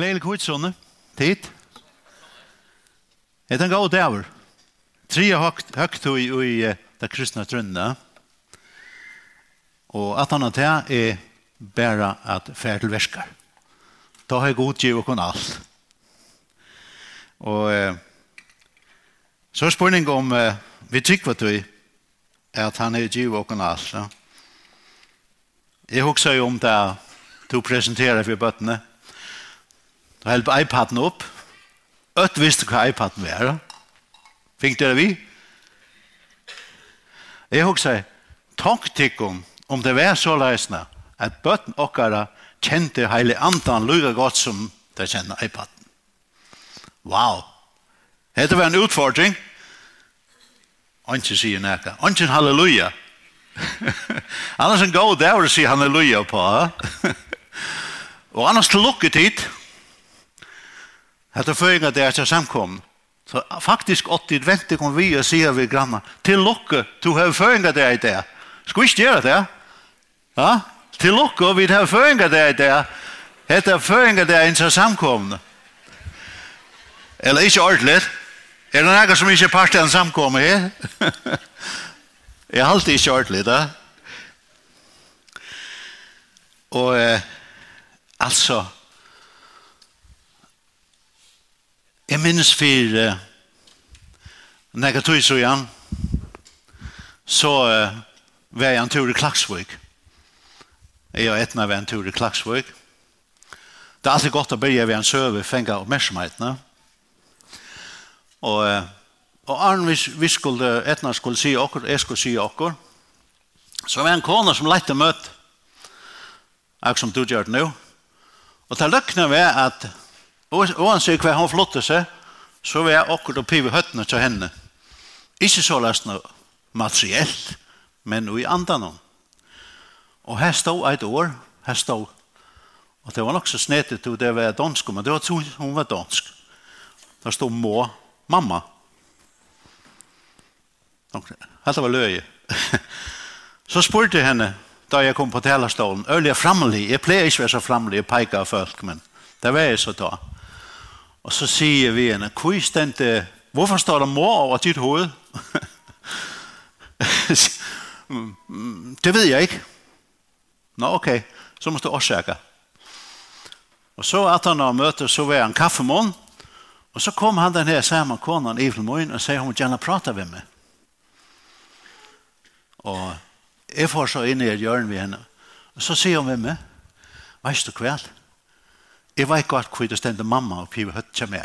Gledelig kvitsånne. Tid. Jeg tenker av dæver. Tre høgt i, i det kristne trønne. Og at han har er bare at fær til verskar. Da har jeg godgiv og kun alt. Og eh, så er spørning om eh, vi tykker at vi at han er giv og kun alt. Ja. Jeg husker jo om det du presenterer for bøttene. Da help iPaden opp. Øtt visste hva iPaden var. Fink dere vi? Jeg har sagt, takk til om det var så løsende at bøtten okkara kjente heile andan lukka godt som det kjenner iPaden. Wow! Hette var en utfordring. Anki sier nekka. Anki halleluja. annars en god dag å si halleluja på. og annars til lukketid. Hetta føringa det er til samkom. Så faktisk åtti vente kom vi og sier vi granna. Til lokke, du har føringa det er i det. Skal vi ikke gjøre det? Ja? Til lokke, vi har føringa det er i det. Hetta føringa det er til samkomne. Eller ikke ordentlig. Er det noen som ikke er part av en samkomme her? Jeg har alltid ikke ordentlig, da. Og eh, altså, Jeg minnes for uh, når jeg tog så igjen, så uh, var jeg en tur i Klagsvøk. Jeg og Etna var en tur i Klagsvøk. Det er alltid godt å begynne ved en søve, fenge oppmerksomhetene. Og, uh, og Arne, hvis vi skulle, Etna skulle si okkur, jeg skulle si okkur, så var en kone som lette møtt, akkur som du gjør det nå. Og til løkene var at Og han sier hva han flottet seg, så var jeg akkurat og pive høttene til henne. Ikke så løsende materiellt, men i andan om. Og her stod et år, her stod, og det var nok så snedet til det var dansk, men det var to, hun var dansk. Der stod må, mamma. Dette var løye. så spurte jeg henne, da jeg kom på talerstolen, øl jeg framlig, jeg pleier ikke å være så framlig, jeg peker av folk, men det var jeg så da. Og så sier vi henne, hvor stendt, hvorfor står der mor over dit hoved? det ved jeg ikke. Nå, okay. Så måste du årsaka. Og så at han har møte, så var han kaffemån. Og så kom han den her samme konen, i Flmøyen og sier, hun gjerne prate med meg. Og jeg får så inn i et hjørne ved henne. Og så sier hun med meg, veist du kveld? Jeg vet godt hvor det stendte mamma og pivet høtt til meg.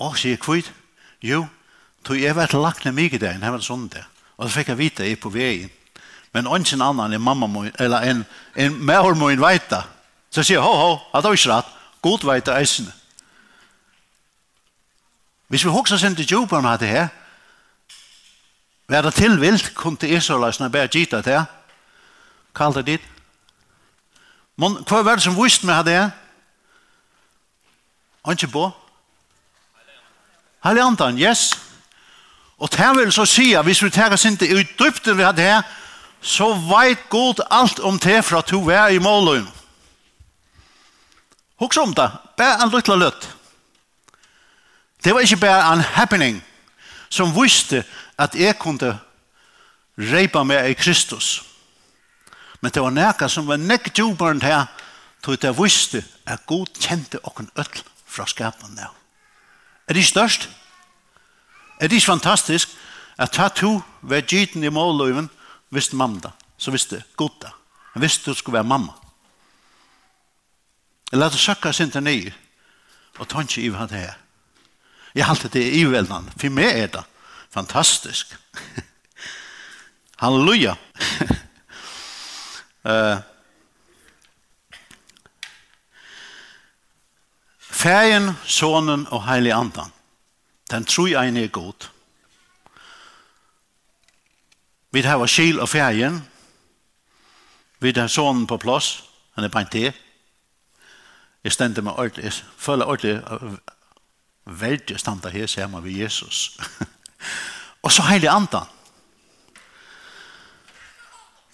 Og sier hvor? Jo, tog jeg vært lagt ned mye der enn her var sånn det. Og så fikk jeg vite jeg på veien. Men ingen annen enn mamma må, eller en, en mer må en veita. Så sier ho, ho, at det var ikke rett. God veita eisene. Hvis vi hokser sin til jobben med det her, Vær det tilvilt, kunne Israelsen bare gitt det her. Kall det ditt. Men hva var det som visste meg det? Han ikke på? Heilig andan, yes. Og det vil så si at hvis vi tar oss ikke ut dypten vi hadde her, så veit godt alt om det fra to vær i målen. Hoks om det, bare en lytla løtt. Det var ikke bare en happening som visste at jeg kunne reipa meg i Kristus. Men det var nekka som var nekk djuperen her, tog det visste at god kjente okken øtl fra skapen der. Er det størst? Er det fantastisk at ta to ved gyten i målløyven visste mamma så visste god da. Han visste du skulle være mamma. Jeg lette søkka sin til nye og tanke i hva det er. Jeg halte det i veldene, For meg er det fantastisk. Halleluja. Uh, Fægen, sonen og heilig andan. Den tror jeg er god. Vi har skil og fægen. Vi har sonen på plass. Han er bare det. Jeg stender meg ordentlig. Jeg føler ordentlig veldig standa her, ser man ved Jesus. og så heilig andan.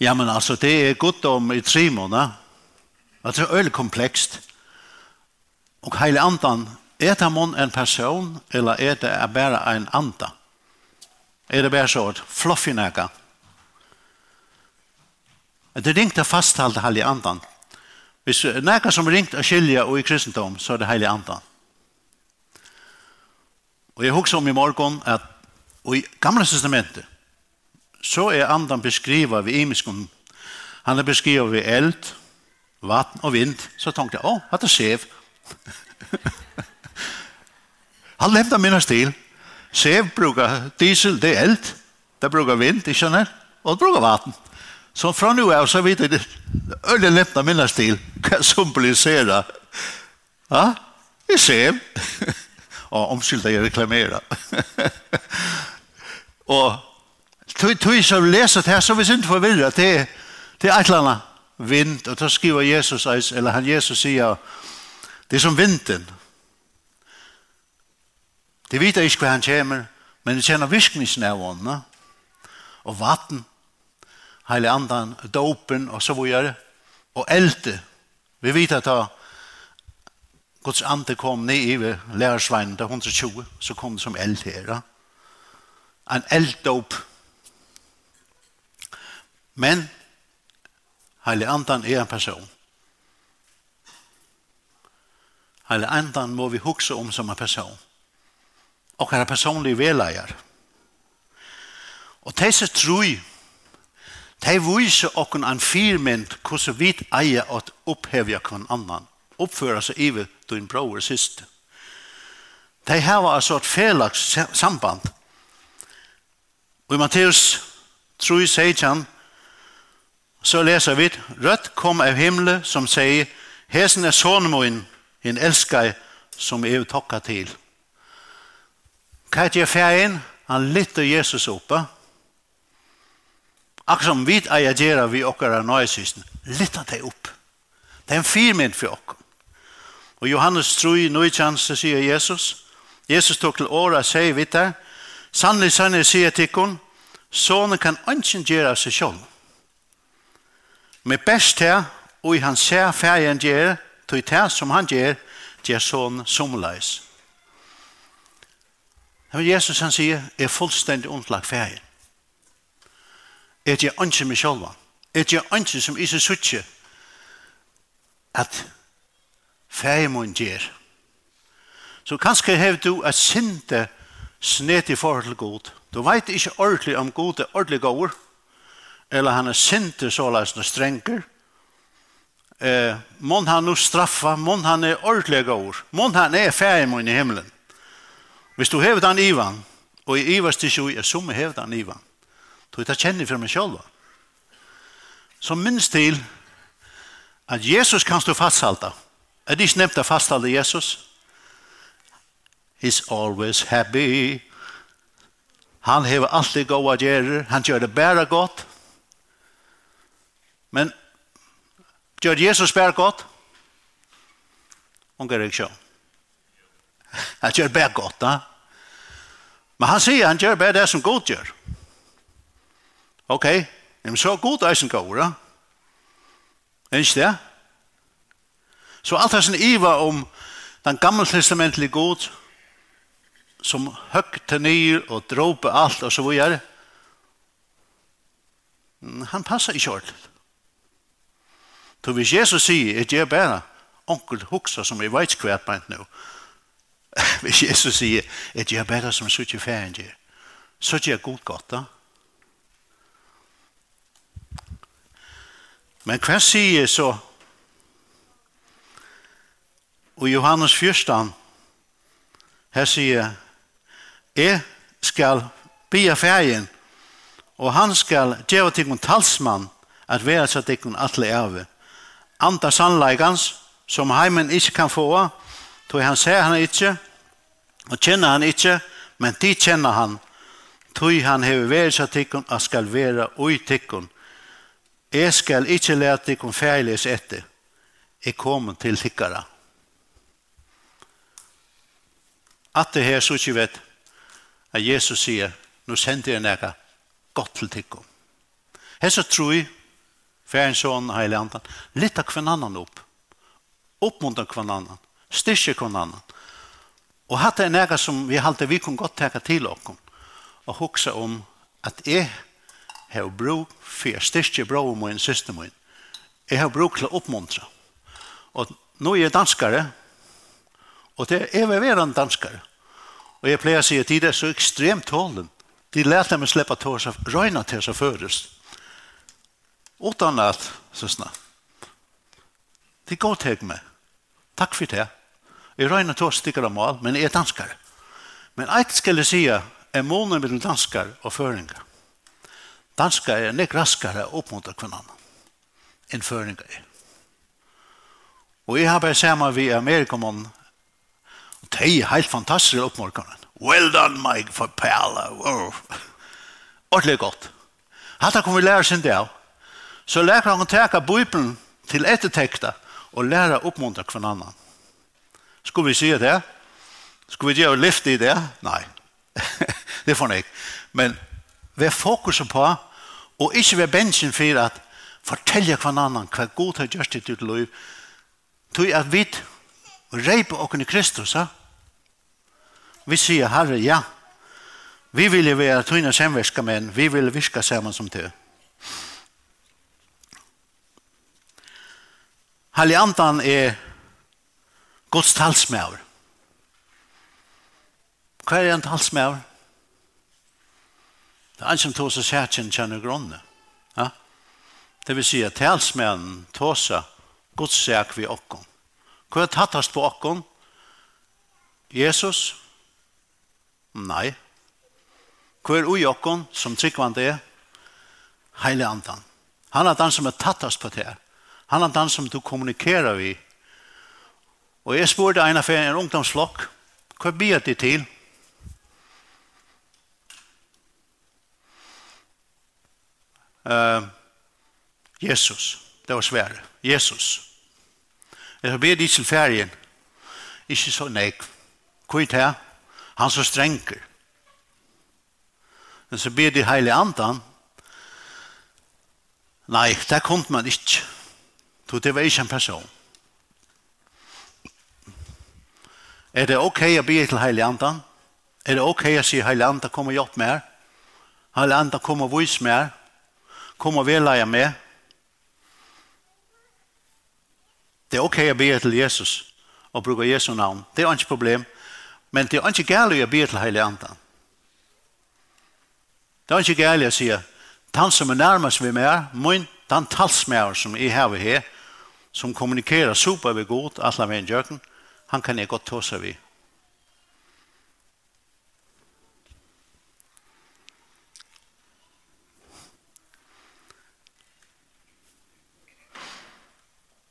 Ja, men altså, det er godt om i tre måneder. Det er øyelig komplekst. Og hele andan, er det man en person, eller er det bare en anda? Er det bare så, fluffy nækka? Det ringte fasthalte hele andan. Hvis nækka som ringt å skilja og i kristendom, så er det hele andan. Og jeg husker om i morgen at og i gamle testamentet så er andan beskriva vi imiskum. Han er beskriva vi eld, vatten og vind. Så tenkte jeg, åh, hva er det sev. han levde minna stil. Sev brukar diesel, det er eld. Det brukar vind, ikke sant? Og det brukar vatten. Så fra nu av så vet jeg det øyne levde minna stil. Hva som blir sera. Ja, det er sev. og omskylda jeg reklamera. og tog tog så leser det her, så vi ikke forvirra det til et eller annet vind, og så skriver Jesus, eller han Jesus sier, det er som vinden. det vet ikke hva han kommer, men det kjenner virkningen av ånden, og vatten, hele andan, dopen, og så videre, og elte. Vi vet at da Guds ande kom ned i lærersveinen, til 120, så kom det som eld her. En elddop, Men heile Andan er en person. Heile Andan må vi huske om som en person. Og er personlig veleier. Og disse troi, de viser okken en firmynd hvordan vi eier at opphevja kvann annan. oppføre seg ive din bror siste. De har altså et felags samband. Og i Matteus 3 sier han, så leser vi, Rødt kom av himmelen som sier, Hesen er sånmoen, en elsker som er tokka til. Hva gjør ferien? Han lytter Jesus oppe. Akkurat som vi eier gjør vi okkara nøysysen, lytter det opp. Det er en firmynd for okkara. Og Johannes tror i nøytjanse sier Jesus, Jesus tok til året og sier vidt der, Sannlig, sannlig, sier tikkun, sånne kan ønsken gjøre seg selv med best her, og han ser ferien gjør, tog det som han gjør, gjør sånn somleis. Men Jesus han sier, er fullstendig ondlagt ferien. Er det ikke med selv? Er det ikke som ikke suttje? at ferien må gjør? Så kanskje har du et sinte snet i forhold til god. Du vet ikke ordentlig om god er ordentlig god, eller han er sinter såleis og strenger. Eh, mån han nu straffa, mån han er ordelig år, mån han er ferdig med i himmelen. Hvis du hevet han Ivan, og i Ivas til sjoi, er som hevet han Ivan, då jeg kjenner for meg sjølva. Så minst til at Jesus kan stå fasthalta. Er det ikke nevnt å fasthalta Jesus? He's always happy. Han hever alltid gåa gjerrer, han gjør det bæra godt, Men gjør Jesus bare godt? Hun gjør ikke sånn. Han gjør bare godt, da. Men han sier han gjør bare det som god gjør. Ok, men så god er som god, da. Ikke det? Så alt er sin iva om den gamle testamentlige god som høgt til nyr og dråpe alt og så videre. Han passer ikke ordentlig. Så hvis Jesus sier, er det bare onkel huksa som jeg vet hva jeg nå, hvis Jesus sier, er det bare som sier ikke ferien gjør, så er det god godt da. Men hva sier så? Og Johannes 1, her sier, jeg skal bia ferien, og han skal gjøre til en talsmann at være så at det kan alle erve anda sannleikans som heimen ikke kan få, tog han ser han ikke, og kjenner han ikke, men de kjenner han, tog han hever vært seg tikkun, og skal være ui tikkun. Jeg skal ikke lete tikkun ferdes etter. Jeg kommer til tikkara. At det her så ikke vet, at Jesus sier, nå sender jeg nægge godt til tikkun. Her så tror jeg, Färens son, helig andan. av kvann annan upp. Oppmuntra kvann annan. Styrke kvann annan. Och hatt är nära som vi alltid vi kunne gott teka till okkom. och huxa om att jeg har bruk för styrke bra om min syster min. Jeg har bruk til å oppmuntra. Och nu är jeg danskare och det är öververande danskare. Och jag pleier å säga at det är så extremt tålen. De lærte meg släppa tårs av röjna till sig förrest utan att syssna. Det går till mig. Tack för det. Jag röjner två stickar av mål, men jag är danskare. Men ett skulle jag säga är månen mellan danskar och föringar. Danskar är nek raskare upp mot kvinnan än föringar är. Og jeg har bare sammen vi Amerikamån, og det er helt fantastisk oppmorkene. Well done, Mike, for Pella. Wow. Ordentlig godt. Hatta kommer vi lære sin del så lærer han å teka Bibelen til ettertekta og læra oppmuntra kvann annan. Skulle vi si det? Skulle vi gjøre lift i det? Nei, det får han ikke. Men vi fokus på, og ikke ved bensjen for at fortelle kvann annan hva god har gjort i ditt liv, tog at vi reiper oss i Kristus, ja? vi sier, Herre, ja, vi vil være tøyne samverska menn, vi vil virka sammen som til. Heliantan er Guds talsmæver. Hva er en talsmæver? Det er en som tås og særkjen kjenner grånne. Ja? Det vil si at talsmæven tås Guds sæk vi okken. Hva er tattast på okken? Jesus? Nei. Hva er ui okken som tryggvande er? Heile andan. Han er den som er tattast på det her. Han er den som du kommunikerer vi. Og jeg spurte en av en ungdomsflokk, hva blir det til? Uh, Jesus, det var svære. Jesus. Jeg ber dit til ferien. Ikke så nek. Hvor er Han så strenger. Men så ber de heilige andan. Nei, det kom man ikke. Så det var ikke en person. Er det ok å be til Heilandan? Er det ok å si Heilandan kom og hjelp meg? Heilandan kom og vis mer? Kom og velleie mer? Det er ok å be til Jesus og bruke Jesu navn. Det er ikke problem. Men det er ikke gærlig å be til Heilandan. Det er ikke gærlig å si han som er nærmest ved meg, min, den talsmer som jeg har her, som kommunikerer super ved god, alle med en han kan jeg godt tåse vi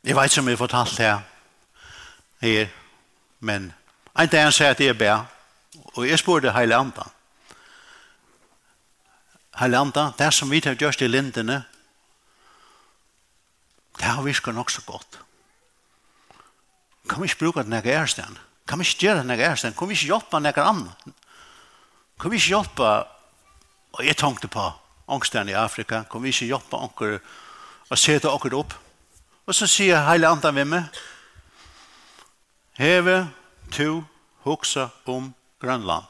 Jeg vet ikke om jeg har fortalt her, her men en dag han sier at jeg bæ, og jeg spurgte hele andre. Hele andre, det som vi har gjort i lindene, Det har virket nok så godt. Kan vi ikke bruke den jeg er? Kan vi ikke gjøre den jeg er? Kan vi ikke hjelpe den jeg er annen? Kan vi ikke hjelpe, og jeg tenkte på angsten i Afrika, kan vi ikke hjelpe anker og sette anker opp? Og så sier hele andre ved meg, Heve, to, hoksa om Grønland.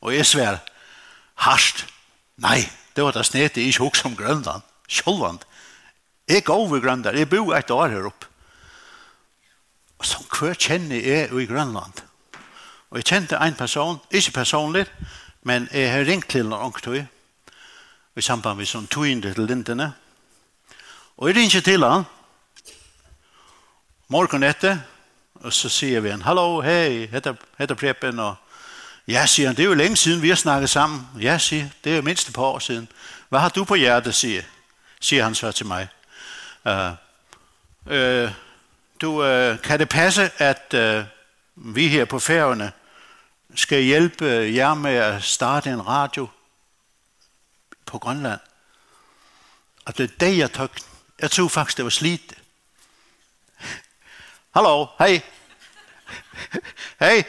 Og jeg sver, harsht, nei, det var det snedet, jeg ikke hoksa om Grønland sjålvand. Jeg går over Grønland, jeg bor et år her oppe. Og som hver kjenner jeg i Grønland. Og jeg kjente en person, ikke personlig, men jeg har ringt til noen ångtøy, i samband med sånn inn til lintene. Og jeg ringer til han, morgen etter, og så sier vi en, «Hallo, hei, heter, heter Preben», og «Ja, sier han, det er jo lenge siden vi har snakket sammen». «Ja, sier det er jo minst et par år siden». «Hva har du på hjertet?» sier siger han så til mig. Uh, uh, du, uh, kan det passe, at uh, vi her på færgerne skal hjælpe jer med at starte en radio på Grønland? Og det er det, jeg tog. Jeg tror faktisk, det var slidt. Hallo, hej. hej.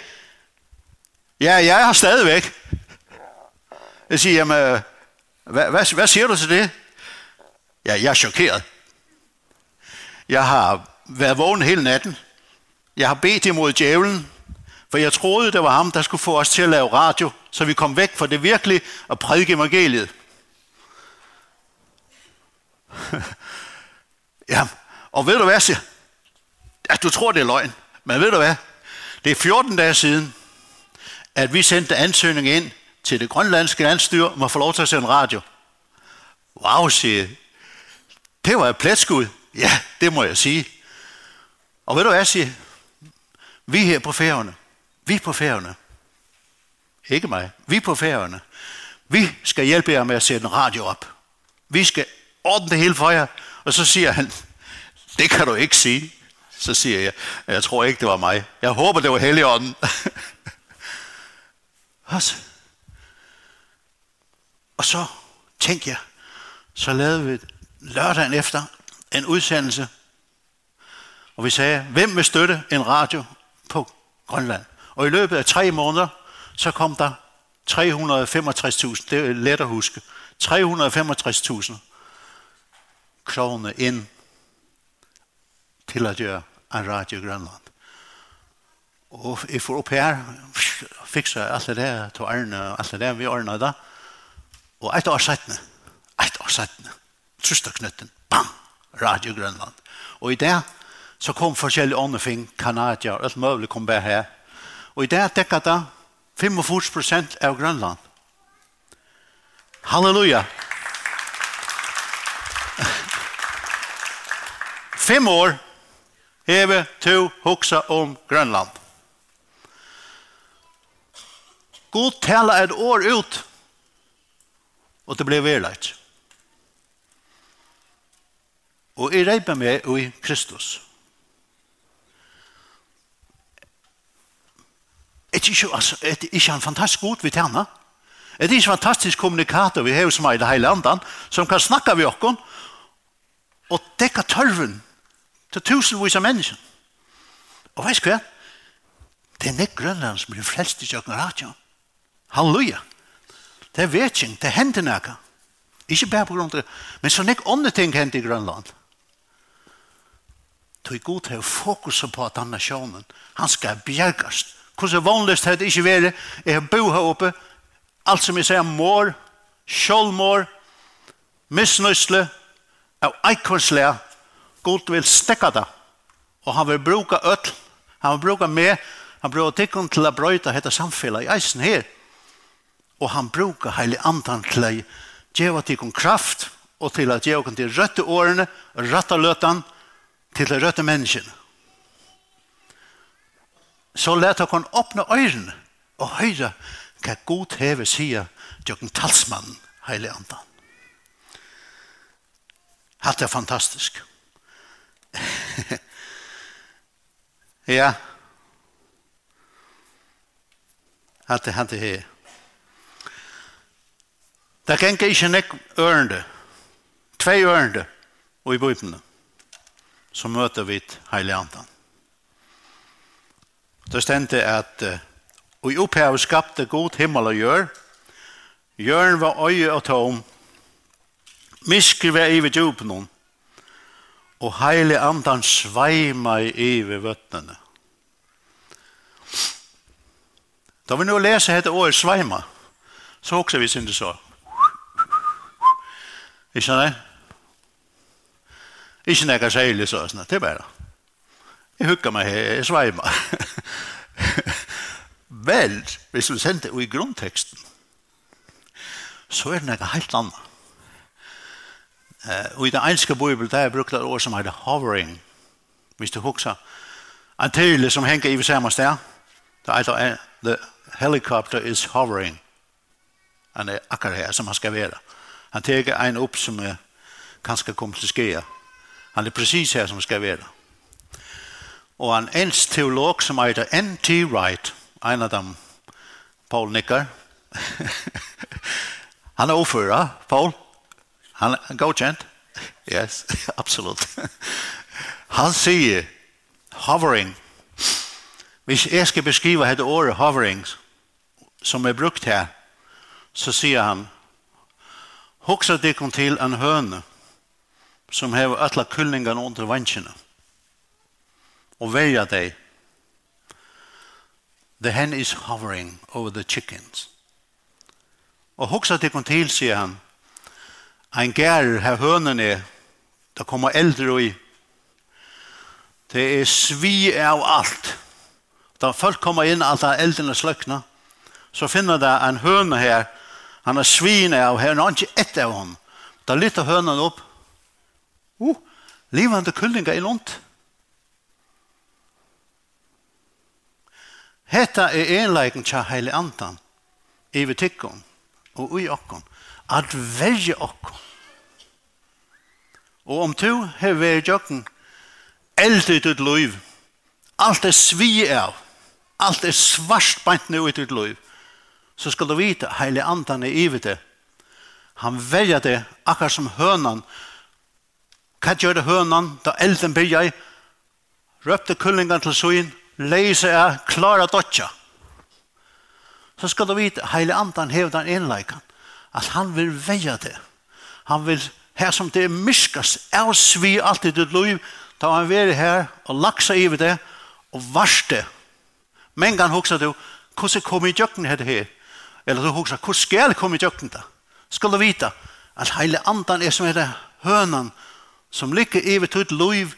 Ja, jeg er stadigvæk. Jeg siger, jamen, hvad, hvad, hvad siger du til det? Ja, jeg er chokeret. Jeg har været vågen hele natten. Jeg har bedt imod djævlen, for jeg troede, det var ham, der skulle få os til at lave radio, så vi kom væk fra det virkelig og prædike evangeliet. ja, og ved du hvad, siger? Ja, du tror, det er løgn, men ved du hvad? Det er 14 dage siden, at vi sendte ansøgning ind til det grønlandske landstyr om at få lov til at sende radio. Wow, siger Det var et pletskud. Ja, det må jeg sige. Og ved du hvad jeg siger? Vi her på færgerne. Vi på færgerne. Ikke mig. Vi på færgerne. Vi skal hjælpe jer med at sætte en radio op. Vi skal ordne det hele for jer. Og så siger han, det kan du ikke sige. Så siger jeg, jeg tror ikke, det var mig. Jeg håber, det var Helligånden. Også. Og så tænkte jeg, så lavede vi lørdagen efter en udsendelse, og vi sagde, hvem vil støtte en radio på Grønland? Og i løbet af tre måneder, så kom der 365.000, det er let at huske, 365.000 kroner ind til at gøre en radio i Grønland. Og jeg får op her, fikser alt det der, tog Arne og alt det der, vi ordner det. Og et år sættende, et år sættende, trusta knøtten, bam, Radio Grønland. Og i det så kom forskjellige åndefing, kanadier, alt mulig kom bare her. Og i det dekket det 45 prosent av Grønland. Halleluja! Fem år heve to hoksa om Grønland. God tala et år ut, og det ble verleit. Og jeg reipa meg i Kristus. Er det ikke, altså, er det ikke en fantastisk god vi tjener? Er det ikke en fantastisk kommunikator vi har som er i det hele landet, som kan snakke med oss og dekke tørven til tusenvis av mennesker? Og vet du hva? Det er nek grønland som blir frelst i kjøkken radio. Halleluja! Det er vetsing, det hender nekka. Ikke bare på grunn av det, men så nek andre ting hender i grønland. Tog god til fokuset på at han er sjånen. Han skal bjergast. Hvordan vanligst det ikke være, Jeg har bo her oppe. Alt som jeg sier, mor, sjålmor, misnøysle, av eikonsle. God vil stekka det. Og han vil bruka øtl. Han vil bruka med. Han bruker tikkun til å brøyta dette samfunnet i eisen her. Og han bruker heilig andan til å gjøre tikkun kraft og til å gjøre tikkun til røtte årene, røtte løtene, til de røde menneskene. Så let dere åpne øyrene og høre hva god hever sier til talsmannen, heilig andan. Hatt er fantastisk. ja. Hatt er hatt er her. Det kan ikke nek ørende. Tvei ørende og i bøypene så møter vi heilig andan. Det stendte at og i opphavet skapte god himmel og gjør. Gjøren var øye og tom. Misker var ved djupen og heile andan sveima i ved vøttene. Da vi nå leser dette året sveima, så hokser vi synes så. Ikke sant? Ikke nekka særlig så, sånn, det er bare. Jeg hukker meg her, jeg sveimer. Vel, hvis du sender det i grunnteksten, så er det nekka helt annet. Uh, og i den engelske bibel, der er brukt et ord som heter hovering. Hvis du hukker, en tydelig som henger i samme sted, det er the helicopter is hovering. Han er akkurat her som han skal være. Han teker en opp som er kanskje kommer til skjer. Han är precis här som ska vara. Och en ensk teolog som heter N.T. Wright, en av dem, Paul Nicker. han är oföra, Paul. Han är godkjent. Yes, absolut. han sier hovering. Hvis jeg skal beskrive dette året hovering som er brukt her, så sier han Hoksa dykon til en høne som hever alla kullingarna under vanskina og verja deg. The hen is hovering over the chickens. Og hoksa til kon til, sier han, ein gær her hønene, da kommer eldre i, det er svi av alt. Da folk kommer inn, alt er eldrene sløkna, så finner det en høne her, han er svine av her, han er ikke ett av hon. Da lytter hønen opp, Uh, livande kyllinga i lont. Hetta er enleiken tja heile andan, vi tikkon og ui okkon, at verje okkon. Og om tu her verje jokken, eld i ditt liv, alt er svi av, alt er svart bant nu i ditt liv, så skal du vite, heile andan er iver det. Han verja det, akkar som hønan, Hva gjør det hønan da elden blir jeg? Røpte kullingen til søyen, leise er, klara dotja. Så skal du vite, heile andan hever den innleikan, at han vil veia det. Han vil, her som det er miskas, avsvi alt i ditt liv, ta han vil her og laksa i det, og varste. Men kan hoksa du, hvordan kom i djøkken her det her? Eller du hoksa, hvordan skal jeg komme i djøkken da? Skal du vite, at heile andan er som er det hønan, som ligger i ditt liv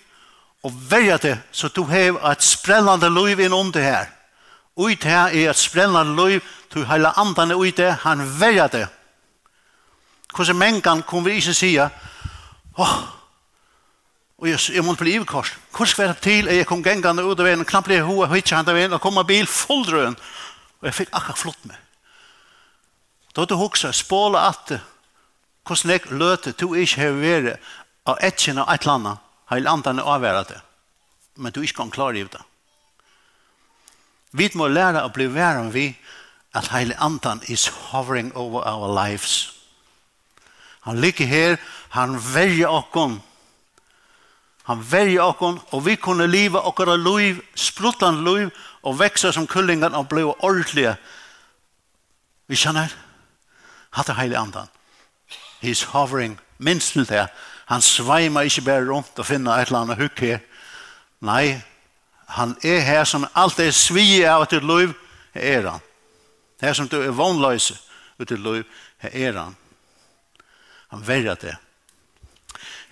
og verja det så du har et sprellande liv inn under her. Ut her er et sprellande liv, du heila andan ut det, han verja det. Hvordan mengan kom vi ikke sige, åh, oh, og jeg, jeg må bli ivekors. Hvordan skal det til at jeg kom gengande ut av veien, knapt blir hoa, hitje han av veien, og kom av bil fulldrøen. Og jeg fikk akkurat flott med. Da du hoksa, spåla at det, hvordan jeg løte, du ikke har vært, av etjen av et eller annet, har landet avværet det. Men du ikke kan klare det. Vi må lære å bli væren vi at heile andan is hovering over our lives. Han ligger her, han verger okkon. Han verger okkon, og vi kunne liva okkara liv, spruttan liv, og veksa som kullingan og bli ordentlige. Vi kjenner, hatt er heile andan. He is hovering minst til det, Han sveima ikke bare rundt og finna et eller annet hukk her. Nei, han er her som alt er svige av ditt liv, her er han. Her som du er vannløse av ditt liv, her er han. Han verger det.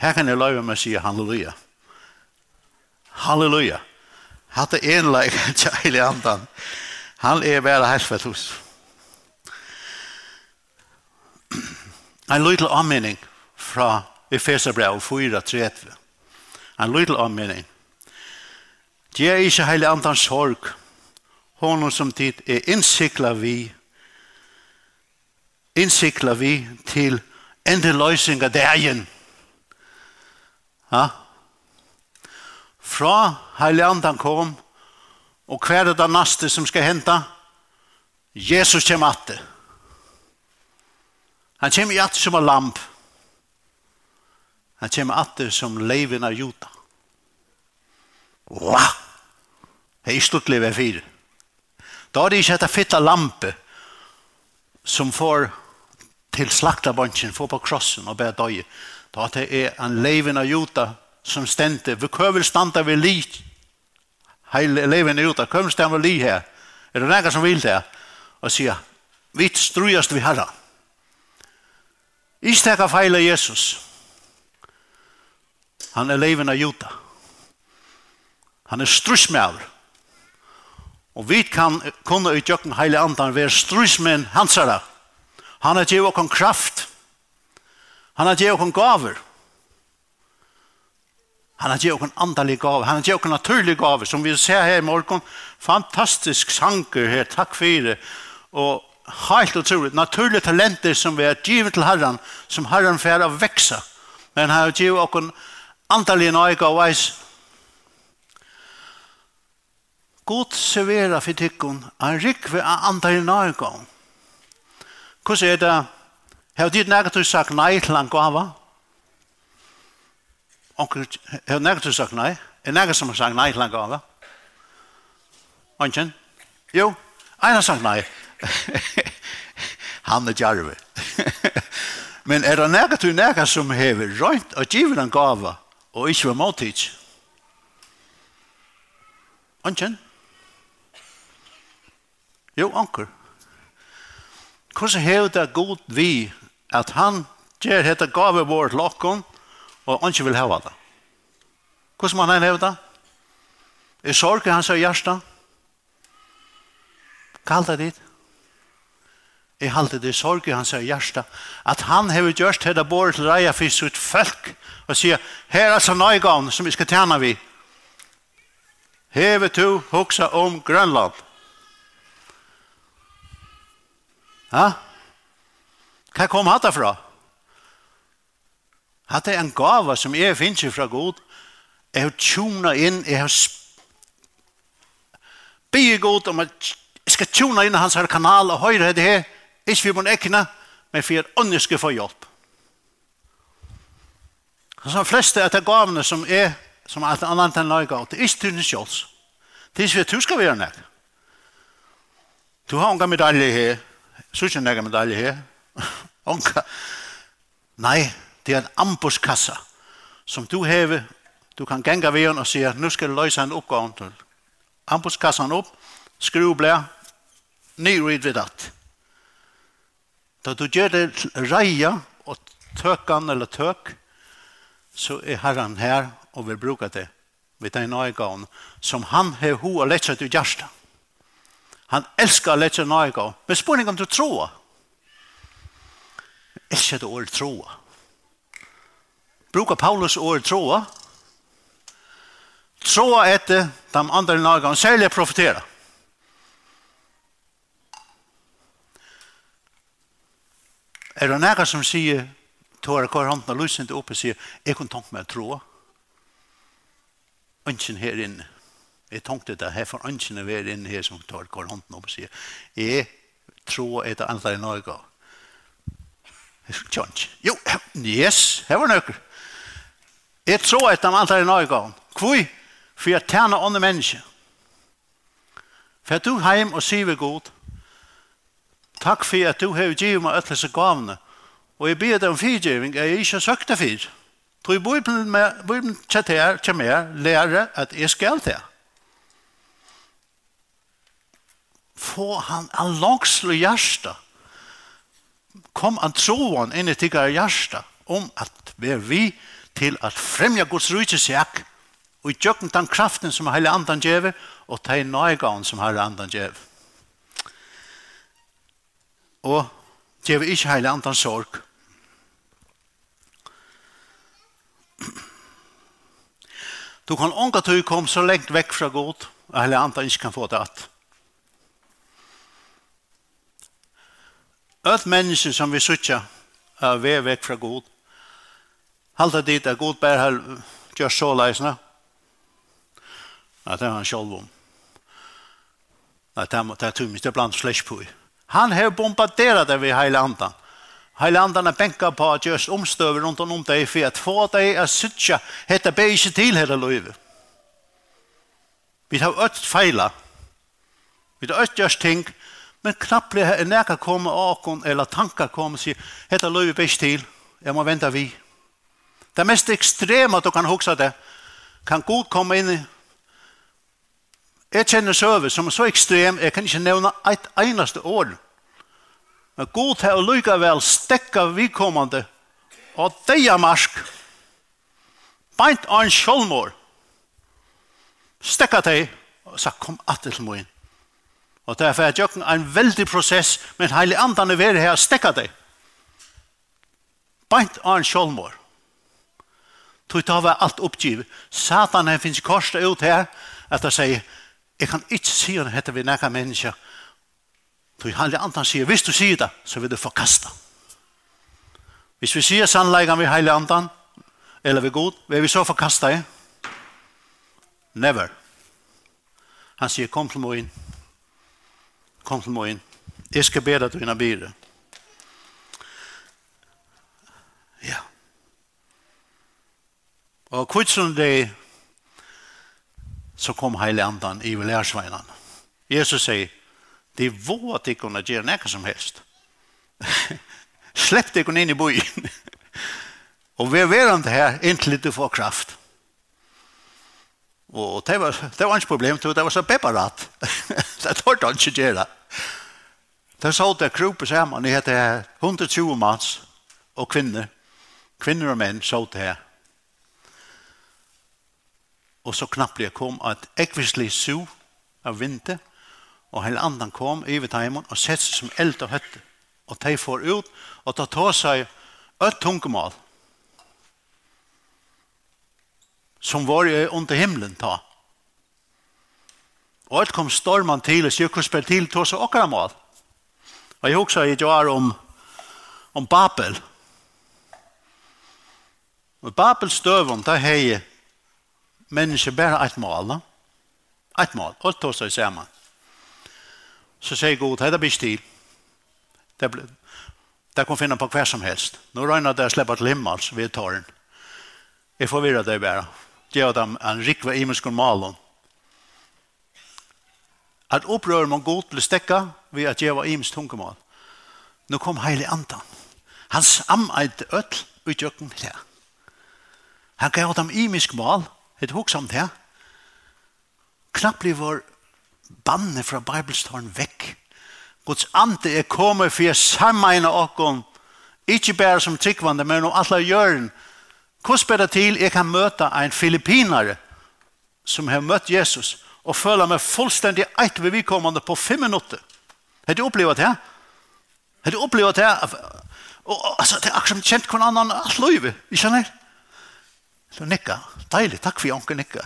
Her kan jeg løyve meg å si halleluja. Halleluja. Hatt det en leik, kjærlig andan. Han er bare helfett hos. En liten anmenning fra Efeserbrev 4:30. En liten anmelding. Det er ikke hele andans sorg, honom som tid er innsikla vi, innsikla vi til endeløsning av dagen. Ja? Fra hele andan kom, og hver er det neste som skal hente? Jesus kommer atter. Han kommer i atter som en lamp. Han kommer atter som leiven av juta. Wow! Det er stort liv er fyr. Da er det ikke etter fitta lampe som får til slaktabantjen, får på krossen og ber døye. Da er det en leiven av juta som stendte. Vi køver standa ved li. Heil leiven av juta, køver standa ved li her. Er det noen som vil det? Og sier, vi strujast vi herra. Ikke tekka feil av Jesus. Jesus Han er leven av Juta. Han er strusmæver. Og vi kan kunne utgjøkken heile andan være strusmen hansara. Han har givet okon kraft. Han har givet okon gaver. Han har givet okon andalig gaver. Han har givet okon naturlig gaver. Som vi ser her i morgen, fantastisk sanger her. Takk for det. Og helt utroligt, naturlige talenter som vi har givet til Herren, som Herren får å vekse. Men han har givet oss antallige nøyga og veis. God servera for tikkun en rikve av antallige nøyga. Hvordan er det? Har dit negativt sagt nei til en gava? Har negativt sagt nei? Er nægget som har sagt nei til en gava? Anken? Jo, en har sagt nei. Han er djarve. Men er det negativt nægget som har røynt og givet en gava? og ikke var måltids. Anken? Jo, anker. Hvordan hever det god vi at han gjør dette gave vår til åkken, og anker vil heve det? Hvordan må han heve det? Er sorg i hans hjerte? Kall det dit. Jeg halte det sorg i hans hjärsta at han har gjort det bort til reia for sitt folk og sier, her er altså nøygaven som vi skal tjene vi. Hever to hoksa om Grønland. Ja? Hva kom hatt derfra? Hatt er en gava som jeg finner fra god. Jeg har tjona inn, jeg har bygget god om at jeg skal tjona inn hans her kanal og høyre det her. Ikke for min ekne, men for at andre skal få hjelp. Så de fleste av de gavene som er, som alt annet enn lager, det er ikke til den sjøls. Det er ikke for at du skal være nek. Du har unga medalje her, så ikke nek medalje her. unga. Nei, det er en ambuskassa som du hever, du kan genga ved og sier, nu skal du løse en oppgave til. Ambuskassan opp, skru blær, ny rid ved at. Da du gjør det reia og tøkan eller tøk, så er Herren her og vil bruke det vid den nøygaven som han har ho og lett seg til hjertet. Han elskar lett seg nøygaven. Men spør ikke om du tror. Ikke det ordet troa. Brukar Paulus ordet troa? Troa etter de andre nøygaven, særlig profetera. Er det noen som sier, tåre kvar hånden og lyser ikke opp og sier, jeg kunne tenkt meg å tro. Ønsken her inne. Jeg tenkte det her, får ønsken å være inne her som tåre kvar hånden opp og sier, jeg tror et eller andre i Norge. Tjons. Jo, yes, her var nøkker. Jeg tror et eller andre i Norge. Hvor? For jeg tjener andre mennesker. For du heim og sier vi godt, Takk for at du har givet meg alle disse gavene. Og jeg ber deg om fyrgivning jeg ikke har søkt det fyr. Tror jeg Bibelen, med, Bibelen kjetter, kommer jeg lære at jeg skal til. Få han en langslig hjerte. Kom han troen inn i tiggere hjerte om at vi er vi til at fremja Guds rujtjesjekk og i tjøkken den kraften som hele andan gjør og ta i nøygaven som hele andan gjør og gjør ikke heile andan sorg. Du kan ånga til du kom så lengt vekk fra god, og heile andan ikke kan få det at. Ødt mennesker som vi sutja er ved vekk fra god, halda dit er god bær her gjør så leisne, at det er han sjolv om. At det er tømmest, det er blant flesh på i. Han har bombarderat det vid hela andan. Hela andan har bänkat på att görs omstöver runt om dig för att få dig att sitta hetta be inte till hela livet. Vi har öst fejla. Vi har öst görs ting men knappt blir näka kommer akon eller tankar komma sig heter livet be till. Jag må vänta vi. Det mest extrema du kan huxa det kan god komma in Jeg kjenner søve som er så ekstrem, jeg kan ikke nevne et eneste år. Men god til å lykke vel stekke vidkommende og deia marsk. Beint av en sjølmår. Stekke deg og sa kom atter til min. Og derfor er det en veldig prosess, men heilig andan er ved her stekke deg. Beint av en sjølmår. Tog ta var alt oppgivet. Satan her finnes korset ut her, at han sier, Jeg kan ikke si at dette vi nekka menneska. Så han er andan sier, hvis du sier det, så vil du få kasta. Hvis vi sier sannleggen vi heilig andan, eller vi god, vil vi så få kasta i? Never. Han sier, kom til morgen. Kom til morgen. Jeg skal be deg til dine byrde. Ja. Og kvitsen det så kom hele andan i lærsveinen. Jesus sier, det er vår at de kunne gjøre noe som helst. Släpp dig in i byen. och vi är inte här inntil du får kraft. Och det var det var ett problem det var så pepparat. det tar det ikke göra. Det sa det gruppen sammen, det heter 120 mans och kvinnor. Kvinnor och män sa det här og så knapplig kom at ekvislig su av vinter, og hele andan kom i timen og sett seg som eld og høtte. Og de får ut, og ta ta seg et tungemål, som var jo under himmelen ta. Og alt kom stormen til, og sikkert spil til, ta seg akkurat mål. Og jeg husker jeg gjør om, om Babel. Og Babel støvende, det er mennesker bare et mål. Et mål. Og tog seg sammen. Så sier God, hei det blir stil. Det, ble, det kan finne på hver som helst. Nå regner det å slippe til himmels ved tåren. Jeg forvirrer det bare. Gjør dem en rikve imenskon malen. At opprører man god til stekka ved at gjøre imens tungemål. Nå kom heilig andan. Han sameid øtl utgjøkken her. Han gav dem imisk mål Et hoksamt her. Knapp blir vår banne fra Bibelståren vekk. Guds ante er kommet for jeg sammeina åkken. Ikke bare som tryggvande, men om alle gjøren. Hvordan ber det til jeg kan møte en filippinare som har møtt Jesus og føler meg fullstendig eit ved vidkommende på fem minutter. Har du opplevd det? Har du opplevd det? Og, altså, det er akkurat kjent hvordan annan alt løyve, ikke sant? Så nikka. Deilig. Takk for jonken nikka.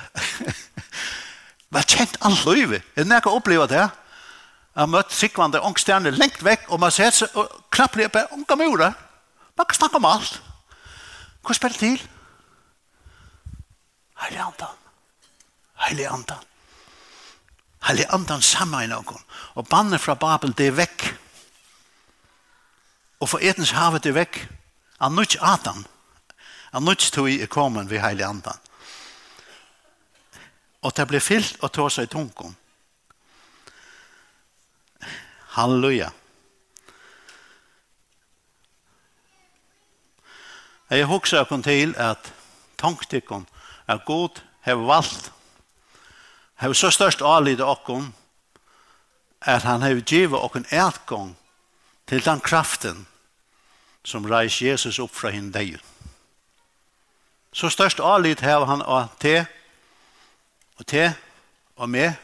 Vær kjent all løyve. Er det nekka oppleva det? Jeg har møtt sikvande ångstjerne lengt vekk, og man ser seg og klappelig på ånka mura. Man kan snakke om alt. Hva spiller til? Heilig andan. Heilig andan. Heilig andan sammen i noen. Og bannet fra Babel, det er vekk. Og for etens havet det er vekk. Han nødt Adam. Han nødt tog i komme ved heilig andan. Og det ble fyllt og tog seg i tunken. Halleluja. Jeg husker jeg til at tanktikken er god, har valgt, har så størst avlid av oss, at han har givet oss en etgang til den kraften som reiser Jesus opp fra henne deg ut. Så størst avlit har han av te, og te, og med,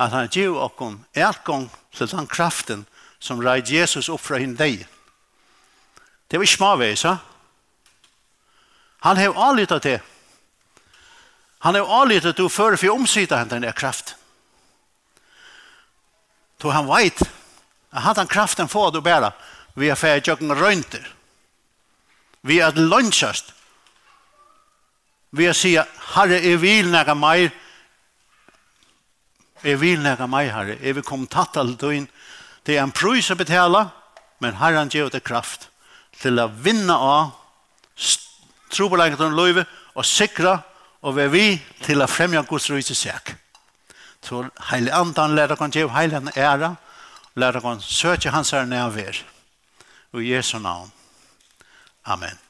at han gir okken etgang til den kraften som reid Jesus opp fra henne deg. Det var ikke smaveis, ha? Han har avlit av te. Han har avlit at du fører for omsida henne denne kraft. Så han veit at han kraften får du bæra vi har fært jøkken røynter. Vi har lønnsast vi at sige, Herre, jeg vil nægge meg, jeg vil nægge meg, Herre, jeg vil komme tatt alt døgn, det er en prøys å betale, men Herren gjør det kraft til å vinne av trobelegget om løyve og sikre og være vi til å fremja Guds røyse seg. Så heilig andan lærer kan gjøre heilig en ære, lærer kan søke hans her nærvær. Og i Jesu navn. Amen.